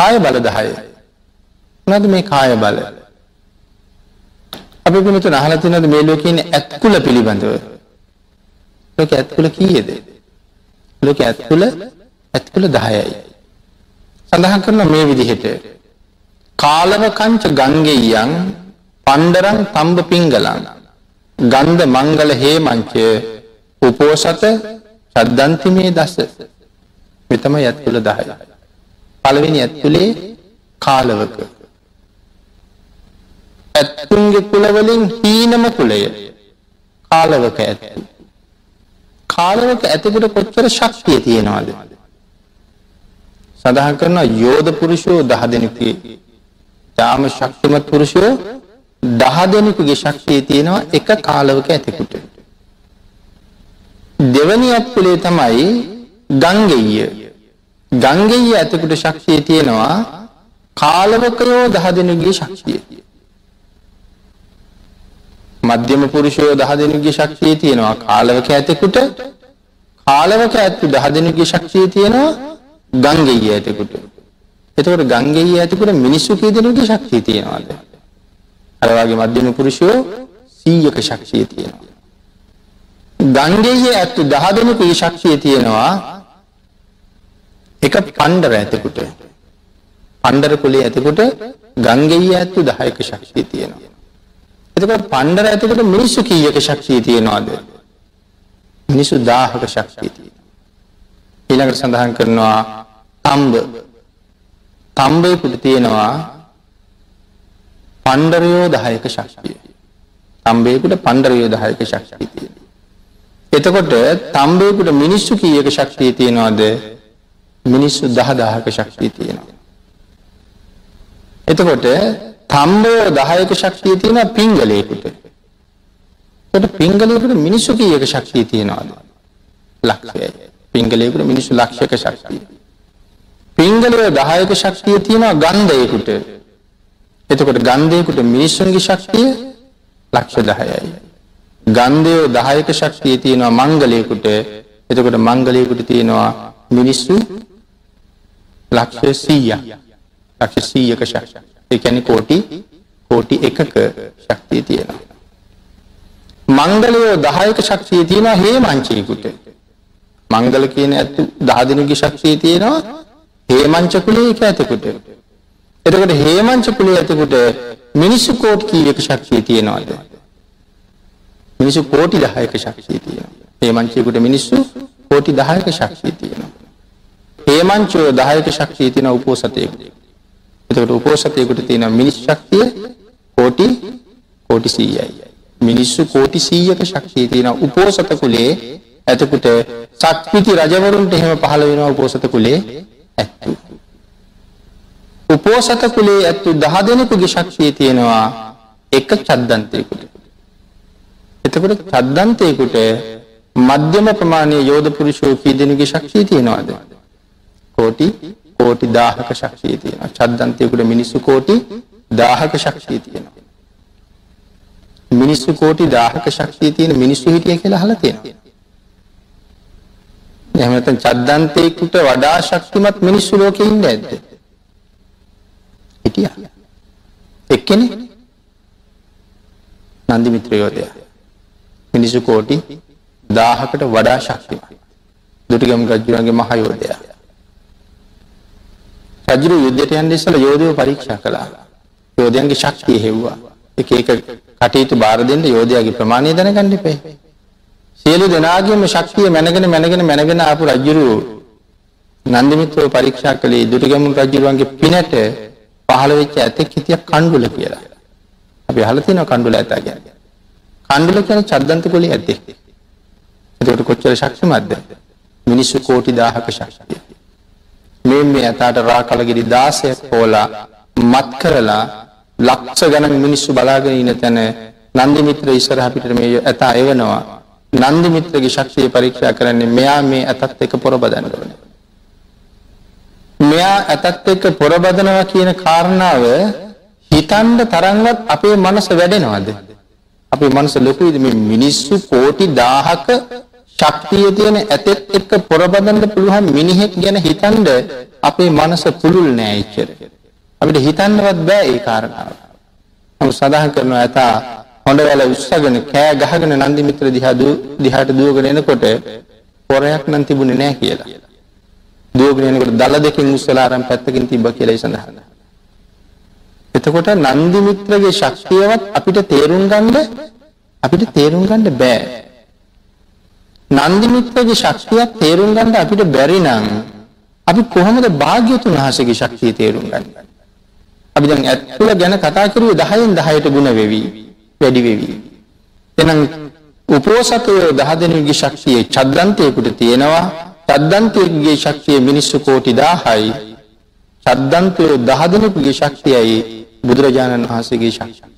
කාය බල දහය. නද මේ කාය බල? අපි පිනතු නහලතිනද මේ ලෝකන ඇත්කුල පිළිබඳව? ලෝක ඇත්කුල කීයද? ලෝක ඇත්කුල ඇත්කුල දහයයි. සඳහන් කරන මේ විදිහට. කාලව කංච ගංගෙයන් පණ්ඩරං තම්බ පිංගලන් ගන්ධ මංගල හේමංචය උපෝසත ශද්ධන්තිමේ දස. මෙතම ඇත්තුළ දහය. පළවෙනි ඇත්තුළේ කාලවක. ඇත්තුන්ගේ කුලවලින් හීනම කුලය කාලවක ඇත්තු. කාලවක ඇතිකට කොච්චර ශක්තිය තියෙනවාද. සඳහන් කරන යෝධ පුරුෂෝ දහ දෙනෙකුේ තාම ශක්තිමත් පුරුෂයෝ දහ දෙනෙකුගේ ශක්තිය තියෙනවා එක කාලවක ඇතිකුට. දෙවනි අත්කුලේ තමයි ගංගෙය ගංගෙය ඇතකුට ශක්ෂය තියෙනවා කාලවකයෝ දහ දෙනුගේ ශක්තිය. මධ්‍යම පුරුෂයෝ දහ දෙනුගේ ශක්තිය තියෙනවා කාලවක ඇතකුට කාලවක ඇත්තු දහ දෙනුගේ ශක්තිය තියෙනවා ගංගෙය ඇතකුට. එතකට ගංගෙය ඇතිකුට මිනිස්සු කී දෙනුගේ ශක්තිය තියෙනවාද? අරවාගේ මධ්‍යම පුරුෂයෝ සීයක ශක්ෂය තියෙනවා. ගංගෙයේ ඇත්තු දහ දෙනෙකු ඒ ශක්ෂය තියෙනවා එක පණ්ඩර ඇතකුට පණ්ඩර කුලේ ඇතකුට ගංගෙයේ ඇත්තු දහයක ශක්ෂී තියෙනවා. එතකට පණ්ඩර ඇතකට මිනිස්සු කීයක ශක්ෂී තියෙනවාද. මිනිසු දාහක ශක්ෂී තියෙන. ඊළඟට සඳහන් කරනවා තම්බ තම්බයකුට තියෙනවා පණ්ඩරයෝ දහයක ශක්තිය. තම්බයකුට පණ්ඩරයෝ දහයක ශක්තිය තියෙන. එතකොට තම්බයකුට මිනිස්සු කීයක ශක්තිය තියෙනවාද මිනිස්සු දහදාහක ශක්තිය තියෙනවා. එතකොට තම්බෝ දහයක ශක්තිය තියෙන පිංගලයකුට ට පිංගලයකුට මිනිස්සු කියක ශක්තිය තියෙනවාද ලක්ෂය පිංගලයකුට මිනිස්සු ලක්ෂක ශක්තිය. පිංගලය දහයක ශක්තිය තියෙනවා ගන්ධයකුට එතකොට ගන්ධයකුට මිනිස්සුන්ගේ ශක්තිය ලක්ෂ දහයයි. ගන්ධයෝ දහයක ශක්තිය තියෙනවා මංගලයකුට එතකොට මංගලයකුට තියෙනවා මිනිස්සු ලක්ෂ සීය ලක්ෂ සීයක ශක්ෂ එකැනි කෝටි කෝටි එකක ශක්තිය තියෙනවා. මංගලයෝ දහයක ශක්තිය තියෙනවා හේ මංචයකුට මංගල කියන ඇත්තු දහදිනගේ ශක්තිය තියෙනවා හේමංචකුලේ එක ඇතකුට. එතකට හේමංචකුලේ ඇතකුට මිනිස්සු කෝට් කීයක ශක්තිය තියෙනවාද. මිනිසු කෝටි දහයක ශක්තිය තියෙනවා. හේමංචයකුට මිනිස්සු කෝටි දහයක ශක්තිය තියෙනවා. හේමංචෝ දහයක ශක්තිය තියෙන උපෝසතයකුට. එතකට උපෝසතයකුට තියෙන මිනිස් ශක්තිය කෝටි කෝටි සීයයි. මිනිස්සු කෝටි සීයක ශක්තිය තියෙන උපෝසත කුලේ ඇතකුට සක්විති රජවරුන්ට එහෙම පහළ වෙනවා උපෝසත කුලේ ඇත්තු. උපෝසත කුලේ ඇත්තු දහ දෙනෙකුගේ ශක්තිය තියෙනවා එක චද්දන්තයකුට. එතකොට චද්දන්තයකුට මධ්‍යම ප්‍රමාණය යෝධ පුරුෂෝ කී දෙනගේ ශක්ෂී තියෙනවාද. කෝටි කෝටි දාහක ශක්ෂී තියෙන චද්දන්තයකුට මිනිස්සු කෝටි දාහක ශක්ෂී තියෙනවා. මිනිස්සු කෝටි දාහක ශක්ෂී තියෙන මිනිස්සු හිටිය කියලා හල තියෙන. එහමතන් චද්දන්තයකුට වඩා ශක්තිමත් මිනිස්සු ලෝක ඉන්න ඇද. හිටිය එක්කෙන නන්දි මිත්‍රයෝදය මිනිසු කෝටි දාහකට වඩා ශක්තිමත් දුටිගම් රජ්ජුවන්ගේ මහයෝදය රජරු යුද්ධයට යන්න ඉස්සල යෝධයෝ පරීක්ෂා කළා. යෝධයන්ගේ ශක්තිය හෙව්වා. එක එක කටයුතු බාර දෙන්න යෝධයාගේ ප්‍රමාණය දැනගන්න එපේ. සියලු දෙනාගේම ශක්තිය මැනගෙන මැනගෙන මැනගෙන ආපු රජ්ජුරු නන්දිමිත්‍රව පරීක්ෂා කළේ දුටුගැමුණු රජ්ජුරුවන්ගේ පිනට පහළ වෙච්ච ඇතෙක් හිටියක් කණ්ඩුල කියලා. අපි අහලා තියෙනවා කණ්ඩුල ඇතා කියන්නේ කණ්ඩුල කියන චද්දන්ත කොලේ ඇත්තේ එතකොට කොච්චර ශක්තිමත්ද? මිනිස්සු කෝටි දාහක ශක්තිය. මේ මේ ඇතාට රා කලගිරි දාසයක් හෝලා මත් කරලා ලක්ෂ ගණන් මිනිස්සු බලාගෙන ඉන්න තැන නන්දි මිත්‍ර ඉස්සරහ පිට මේ ඇතා එවනවා. නන්දි මිත්‍රගේ ශක්තිය පරීක්ෂා කරන්නේ මෙයා මේ ඇතත් එක පොරබදන්න ඕන. මෙයා ඇතත් එක්ක පොරබදනවා කියන කාරණාව හිතන්ඩ තරංගත් අපේ මනස වැඩෙනවාද? අපේ මනස ලොකුයිද? මේ මිනිස්සු කෝටි දාහක ශක්තිය තියෙන ඇතෙත් එක්ක පොරබදන්න පුළුවන් මිනිහෙක් ගැන හිතන්ඩ අපේ මනස පුළුල් නෑ ඉච්චර. අපිට හිතන්නවත් බෑ ඒ කාරණාව. නමුත් සඳහන් කරනවා ඇතා හොඳ වැල උස්සගෙන කෑ ගහගෙන නන්දි මිත්‍ර දිහා දිහාට දුවගෙන එනකොට පොරයක් නම් තිබුණේ නෑ කියලා. දුවගෙන එනකොට දල දෙකෙන් උස්සලා අරන් පැත්තකින් තිබ්බ කියලා සඳහන්. එතකොට නන්දි මිත්‍රගේ ශක්තියවත් අපිට තේරුම් ගන්න අපිට තේරුම් ගන්න බෑ. නන්දි මිත්‍රගේ ශක්තියක් තේරුම් ගන්න අපිට බැරි නම් අපි කොහොමද භාග්‍යතුන් වහන්සේගේ ශක්තිය තේරුම් ගන්නේ? අපි දැන් ඇත්තුල ගැන කතා කරුවේ 10න් 10ට ಗುಣ වෙවි වැඩි වෙවි. එහෙනම් උපෝසතයෝ 10 දෙනෙකුගේ ශක්තිය චද්දන්තයෙකුට තියෙනවා. චද්දන්තයෙකුගේ ශක්තිය මිනිස්සු කෝටි 1000යි. චද්දන්තයෝ 10 දෙනෙකුගේ ශක්තියයි බුදුරජාණන් වහන්සේගේ ශක්තිය.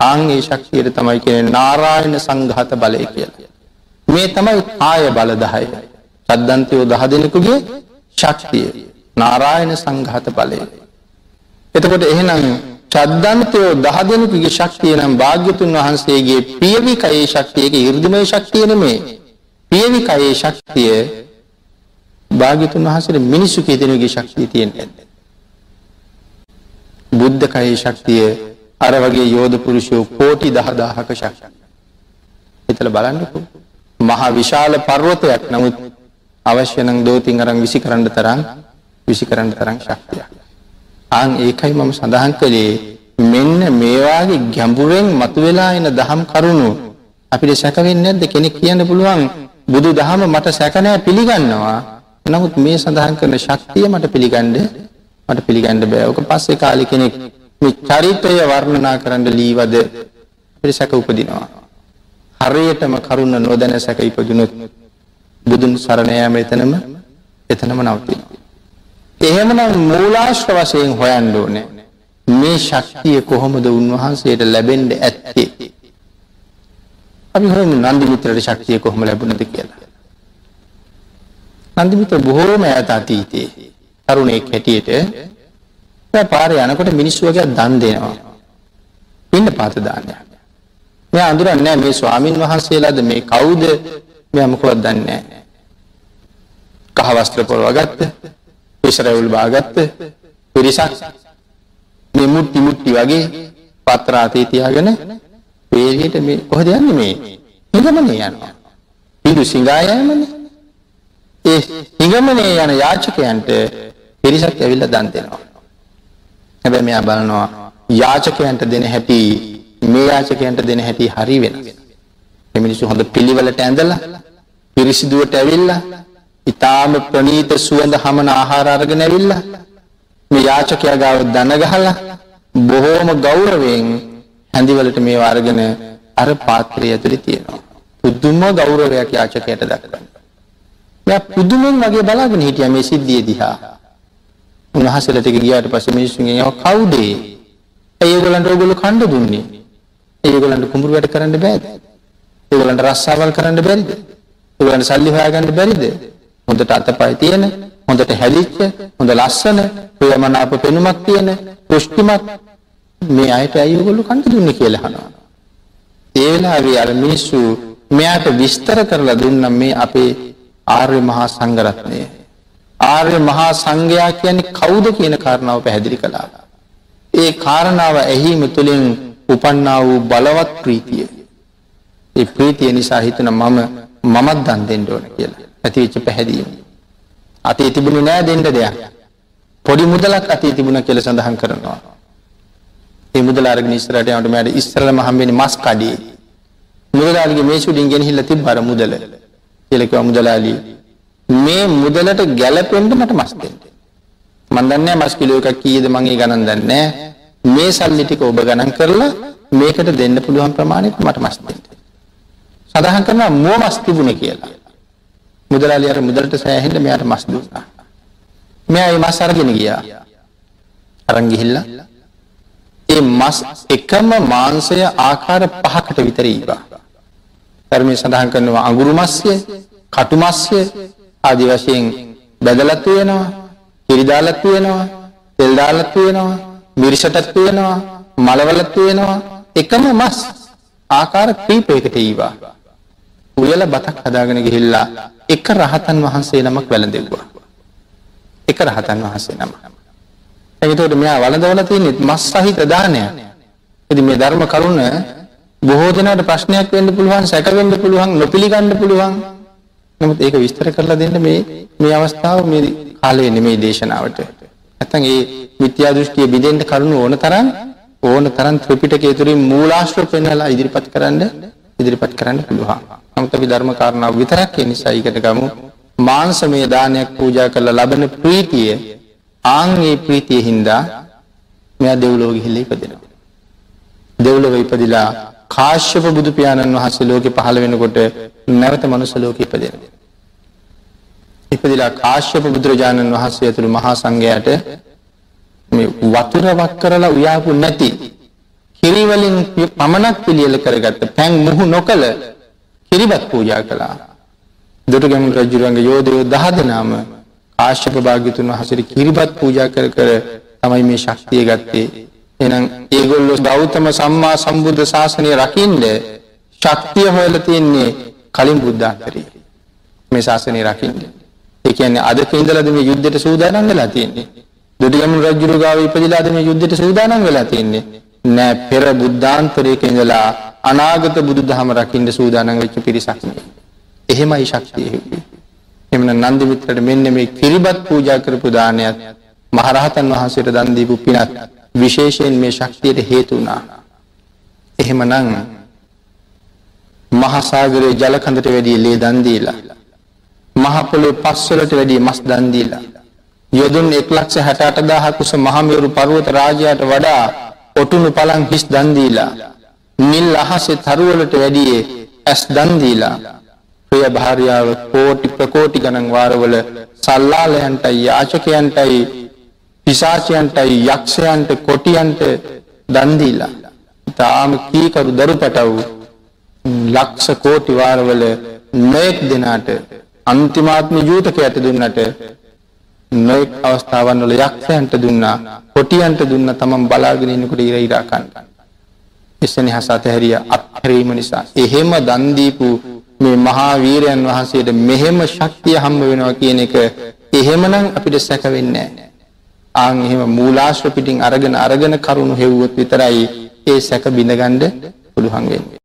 ආන් ඒ ශක්තියට තමයි කියන්නේ නාරායන සංඝාත බලය කියලා. මේ තමයි කාය බල 10යි. චද්දන්තයෝ 10 දෙනෙකුගේ ශක්තිය. නාරායන සංඝාත බලය. එතකොට එහෙනම් චද්දන්තයෝ දහ දෙනෙකුගේ ශක්තිය නම් භාග්‍යතුන් වහන්සේගේ පියවි කයේ ශක්තියක 이르දිමය ශක්තිය නෙමේ. පියවි කයේ ශක්තිය භාග්‍යතුන් වහන්සේට මිනිසු කී දෙනෙකුගේ ශක්තිය තියෙන්නේ. බුද්ධ කයේ ශක්තිය අර වගේ යෝධ පුරුෂයෝ කෝටි 10000ක ශක්තිය. හිතලා බලන්නකෝ. මහා විශාල පර්වතයක් නමුත් අවශ්‍ය නම් දෝතින් අරන් විසි කරන්න තරම් විසි කරන්න තරම් ශක්තියක්. ආන් ඒකයි මම සඳහන් කළේ මෙන්න මේවාගේ ගැඹුරෙන් මතුවෙලා එන දහම් කරුණු අපිට සැකවෙන්නේ නැද්ද කෙනෙක් කියන්න පුළුවන් බුදු දහම මට සැක නැහැ පිළිගන්නවා. නමුත් මේ සඳහන් කරන ශක්තිය මට පිළිගන්න මට පිළිගන්න බෑ. ඔක පස්සේ කාලේ කෙනෙක් මේ චරිතය වර්ණනා කරන්න ලීවද අපිට සැක උපදිනවා. හරියටම කරුණ නොදැන සැක ඉපදුනොත් බුදුන් සරණ යාම එතනම එතනම නවතිනවා. එහෙමනම් මූලාශ්‍ර වශයෙන් හොයන්න ඕනේ. මේ ශක්තිය කොහොමද උන්වහන්සේට ලැබෙන්න ඇත්තේ? අපි හොයමු නන්දි මිත්‍රට ශක්තිය කොහොම ලැබුණද කියලා. නන්දි මිත්‍ර බොහෝම ඈත අතීතයේ තරුණයෙක් හැටියට දැන් පාරේ යනකොට මිනිස්සු වගේ දන් දෙනවා. පින්න පාත දාන්නේ. මෙයා අඳුරන්නේ නැහැ මේ ස්වාමින් වහන්සේලාද මේ කවුද? මෙයා මොකවත් දන්නේ නැහැ. කහ වස්ත්‍ර පොරවගත්ත විසරැවුල් බාගත්ත පිරිසක් මේ මුට්ටි මුට්ටි වගේ පත්‍ර අතේ තියාගෙන වේගයට මේ කොහෙද යන්නේ මේ හිඟමනේ යනවා පිටු සිඟායෑමනේ ඒ හිඟමනේ යන යාචකයන්ට පිරිසක් ඇවිල්ලා දන් දෙනවා හැබැයි මෙයා බලනවා යාචකයන්ට දෙන හැටි මේ යාචකයන්ට දෙන හැටි හරි වෙනස් මේ මිනිස්සු හොඳ පිළිවෙලට ඇඳලා පිරිසිදුවට ඇවිල්ලා ඉතාම ප්‍රනීත සුවඳ හමන ආහාර අරගෙන ඇවිල්ලා මේ යාචකයා ගාව දන ගහලා බොහෝම ගෞරවයෙන් හැඳිවලට මේවා අරගෙන අර පාත්‍රය ඇතුලේ තියෙනවා. පුදුම ගෞරවයක් යාචකයට දක්වනවා. මෙයා පුදුමෙන් වගේ බලාගෙන හිටියා මේ සිද්ධිය දිහා. උන්වහන්සේලා ටික ගියාට පස්සේ මිනිස්සුන්ගෙන් යව කවුද? ඒ ඒගොල්ලන්ට ඕගොල්ලෝ කණ්ඩ දුන්නේ. ඒගොල්ලන්ට කුඹුරු වැඩ කරන්න බෑද? ඒගොල්ලන්ට රස්සාවල් කරන්න බැරිද? ඒගොල්ලන්ට සල්ලි හොයාගන්න බැරිද? හොඳට අතපය තියෙන හොඳට හැදිච්ච හොඳ ලස්සන ප්‍රියමනාප පෙනුමක් තියෙන පුෂ්ටිමත් මේ අයට ඇයි ඔයගොල්ලෝ කන්න දුන්නේ කියලා අහනවා. ඒ වෙලාවේ අර මිනිස්සු මෙයාට විස්තර කරලා දුන්නා මේ අපේ ආර්ය මහා සංඝරත්නය. ආර්ය මහා සංඝයා කියන්නේ කවුද කියන කාරණාව පැහැදිලි කළා. ඒ කාරණාව ඇහිම තුළින් උපන්නා වූ බලවත් ප්‍රීතිය. ඒ ප්‍රීතිය නිසා හිතන මම මමත් දන් දෙන්න ඕන කියලා. ඇතිවෙච්ච පැහැදීම. අතේ තිබුණේ නෑ දෙන්න දෙයක්. පොඩි මුදලක් අතේ තිබුණා කියලා සඳහන් කරනවා. ඒ මුදල අරගෙන ඉස්සරහට යනකොට මට ඉස්සරලම හම්බෙන්නේ මස් කඩේ. මුදලාලිගේ මේසුඩින් ගෙනහිල්ලා තිබ්බ අර මුදල. කියලා කිව්වා මුදලාලි මේ මුදලට ගැළපෙන්න මට මස් දෙන්න. මන් දන්නේ මස් කිලෝ එකක් කීයද මං ඒ ගණන් දන්නේ නැහැ. මේ සල්ලි ටික ඔබ ගණන් කරලා මේකට දෙන්න පුළුවන් ප්‍රමාණයට මට මස් දෙන්න. සඳහන් කරනවා මුව මස් තිබුණේ කියලා. මුදලාලි අර මුදලට සෑහෙන්න මෙයාට මස් දුන්නා. මෙයා ඒ මස් අරගෙන ගියා. අරන් ගිහිල්ලා ඒ මස් එකම මාංශය ආකාර පහකට විතර ඊවා. ධර්මයේ සඳහන් කරනවා අඟුරු මස්ය, කටු මස්ය ආදි වශයෙන් බෙදලත් වෙනවා, කිරි දාලත් වෙනවා, තෙල් දාලත් වෙනවා, මිරිසටත් වෙනවා, මලවලත් වෙනවා. එකම මස් ආකාර කීපයකට ඊවා. උයලා බතක් හදාගෙන ගිහිල්ලා එක රහතන් වහන්සේ නමක් වැළඳෙව්වා. එක රහතන් වහන්සේ නම. එතකොට මෙයා වළඳවලා තියෙන්නේ මස් සහිත දානයක්. ඉතින් මේ ධර්ම කරුණ බොහෝ දෙනාට ප්‍රශ්නයක් වෙන්න පුළුවන්, සැක වෙන්න පුළුවන්, නොපිළිගන්න පුළුවන්. නමුත් ඒක විස්තර කරලා දෙන්න මේ මේ අවස්ථාව මේ කාලේ නෙමේ දේශනාවට. නැත්තම් ඒ මිත්‍යා දෘෂ්ටිය බිඳෙන්න කරුණු ඕන තරම් ඕන තරම් ත්‍රිපිටකය තුලින් මූලාශ්‍ර පෙන්වලා ඉදිරිපත් කරන්න ඉදිරිපත් කරන්න පුළුවන්. නමුත් අපි ධර්ම කාරණා විතරක් ඒ නිසා ඊකට ගමු. මාංශමය දානයක් පූජා කරලා ලබන ප්‍රීතිය ආන් ඒ ප්‍රීතිය හින්දා මෙයා දෙව්ලොව ගිහිල්ලා ඉපදෙනවා. දෙව්ලොව ඉපදිලා කාශ්‍යප බුදු පියාණන් වහන්සේ ලෝකේ පහළ වෙනකොට නැවත මනුස්ස ලෝකෙ ඉපදෙනවා. ඉපදිලා කාශ්‍යප බුදුරජාණන් වහන්සේ ඇතුළු මහා සංඝයාට මේ වතුර වක් කරලා උයාපු නැති කිරි වලින් පමණක් පිළියෙල කරගත්ත පැන් මුහු නොකල කිරිබත් පූජා කළා. දොටගැමුණු රජුරන්ගේ යෝධයෝ 10 දෙනාම කාශ්‍යප භාග්‍යතුන් වහන්සේට කිරිබත් පූජා කර කර තමයි මේ ශක්තිය ගත්තේ. එහෙනම් ඒගොල්ලෝ ගෞතම සම්මා සම්බුද්ධ ශාසනය රකින්න ශක්තිය හොයලා තියන්නේ කලින් බුද්ධාන්තරේ. මේ ශාසනය රකින්න. ඒ කියන්නේ අද ඉඳලාද මේ යුද්ධයට සූදානම් වෙලා තියෙන්නේ. දුටුගැමුණු රජුරු ගාව ඉපදිලාද මේ යුද්ධයට සූදානම් වෙලා තියෙන්නේ. නෑ පෙර බුද්ධාන්තරයක ඉඳලා අනාගත බුදුදහම රකින්න සූදානම් වෙච්ච පිරිසක් නෙවෙයි. එහෙමයි ශක්තිය හිව්වේ. එමනම් නන්දි මිත්‍රට මෙන්න මේ කිරිබත් පූජා කරපු දානයත් මහරහතන් වහන්සේට දන් දීපු පිනත් විශේෂයෙන් මේ ශක්තියට හේතු වුණා. එහෙමනම් මහා සාගරයේ ජල කඳට වැඩි ලේ දන් දීලා මහ පොළොවේ පස්වලට වැඩි මස් දන් දීලා. යොදුන් 168000 කුස මහමෙවුරු පර්වත රාජයාට වඩා ඔටුනු පලං හිස් දන් දීලා. නිල් අහසේ තරුවලට වැඩි ඇස් දන් දීලා. ප්‍රිය භාර්යාව කෝටි ප්‍රකෝටි ගණන් වාරවල සල්ලාලයන්ටයි යාචකයන්ටයි පිසාචයන්ටයි යක්ෂයන්ට කොටියන්ට දන් දීලා. තාම කීකරු දරු පැටව් ලක්ෂ කෝටි වාරවල නොයෙක් දෙනාට අන්තිමාත්ම ජූතකයට දුන්නට නොයෙක් අවස්ථාවන් වල යක්ෂයන්ට දුන්නා කොටියන්ට දුන්න තමන් බලාගෙන ඉන්නකොට ඉර ඉරා කන්න. එසෙනෙහස අතහැරිය අත්හැරීම නිසා එහෙම දන් දීපු මේ මහා වීරයන් වහන්සේට මෙහෙම ශක්තිය හම්බ වෙනවා කියන එක එහෙමනම් අපිට සැක වෙන්නේ නැහැ. ආන් එහෙම මූලාශ්‍ර පිටින් අරගෙන අරගෙන කරුණු හෙව්වොත් විතරයි ඒ සැක බිඳගන්න පුළුවන් වෙන්නේ.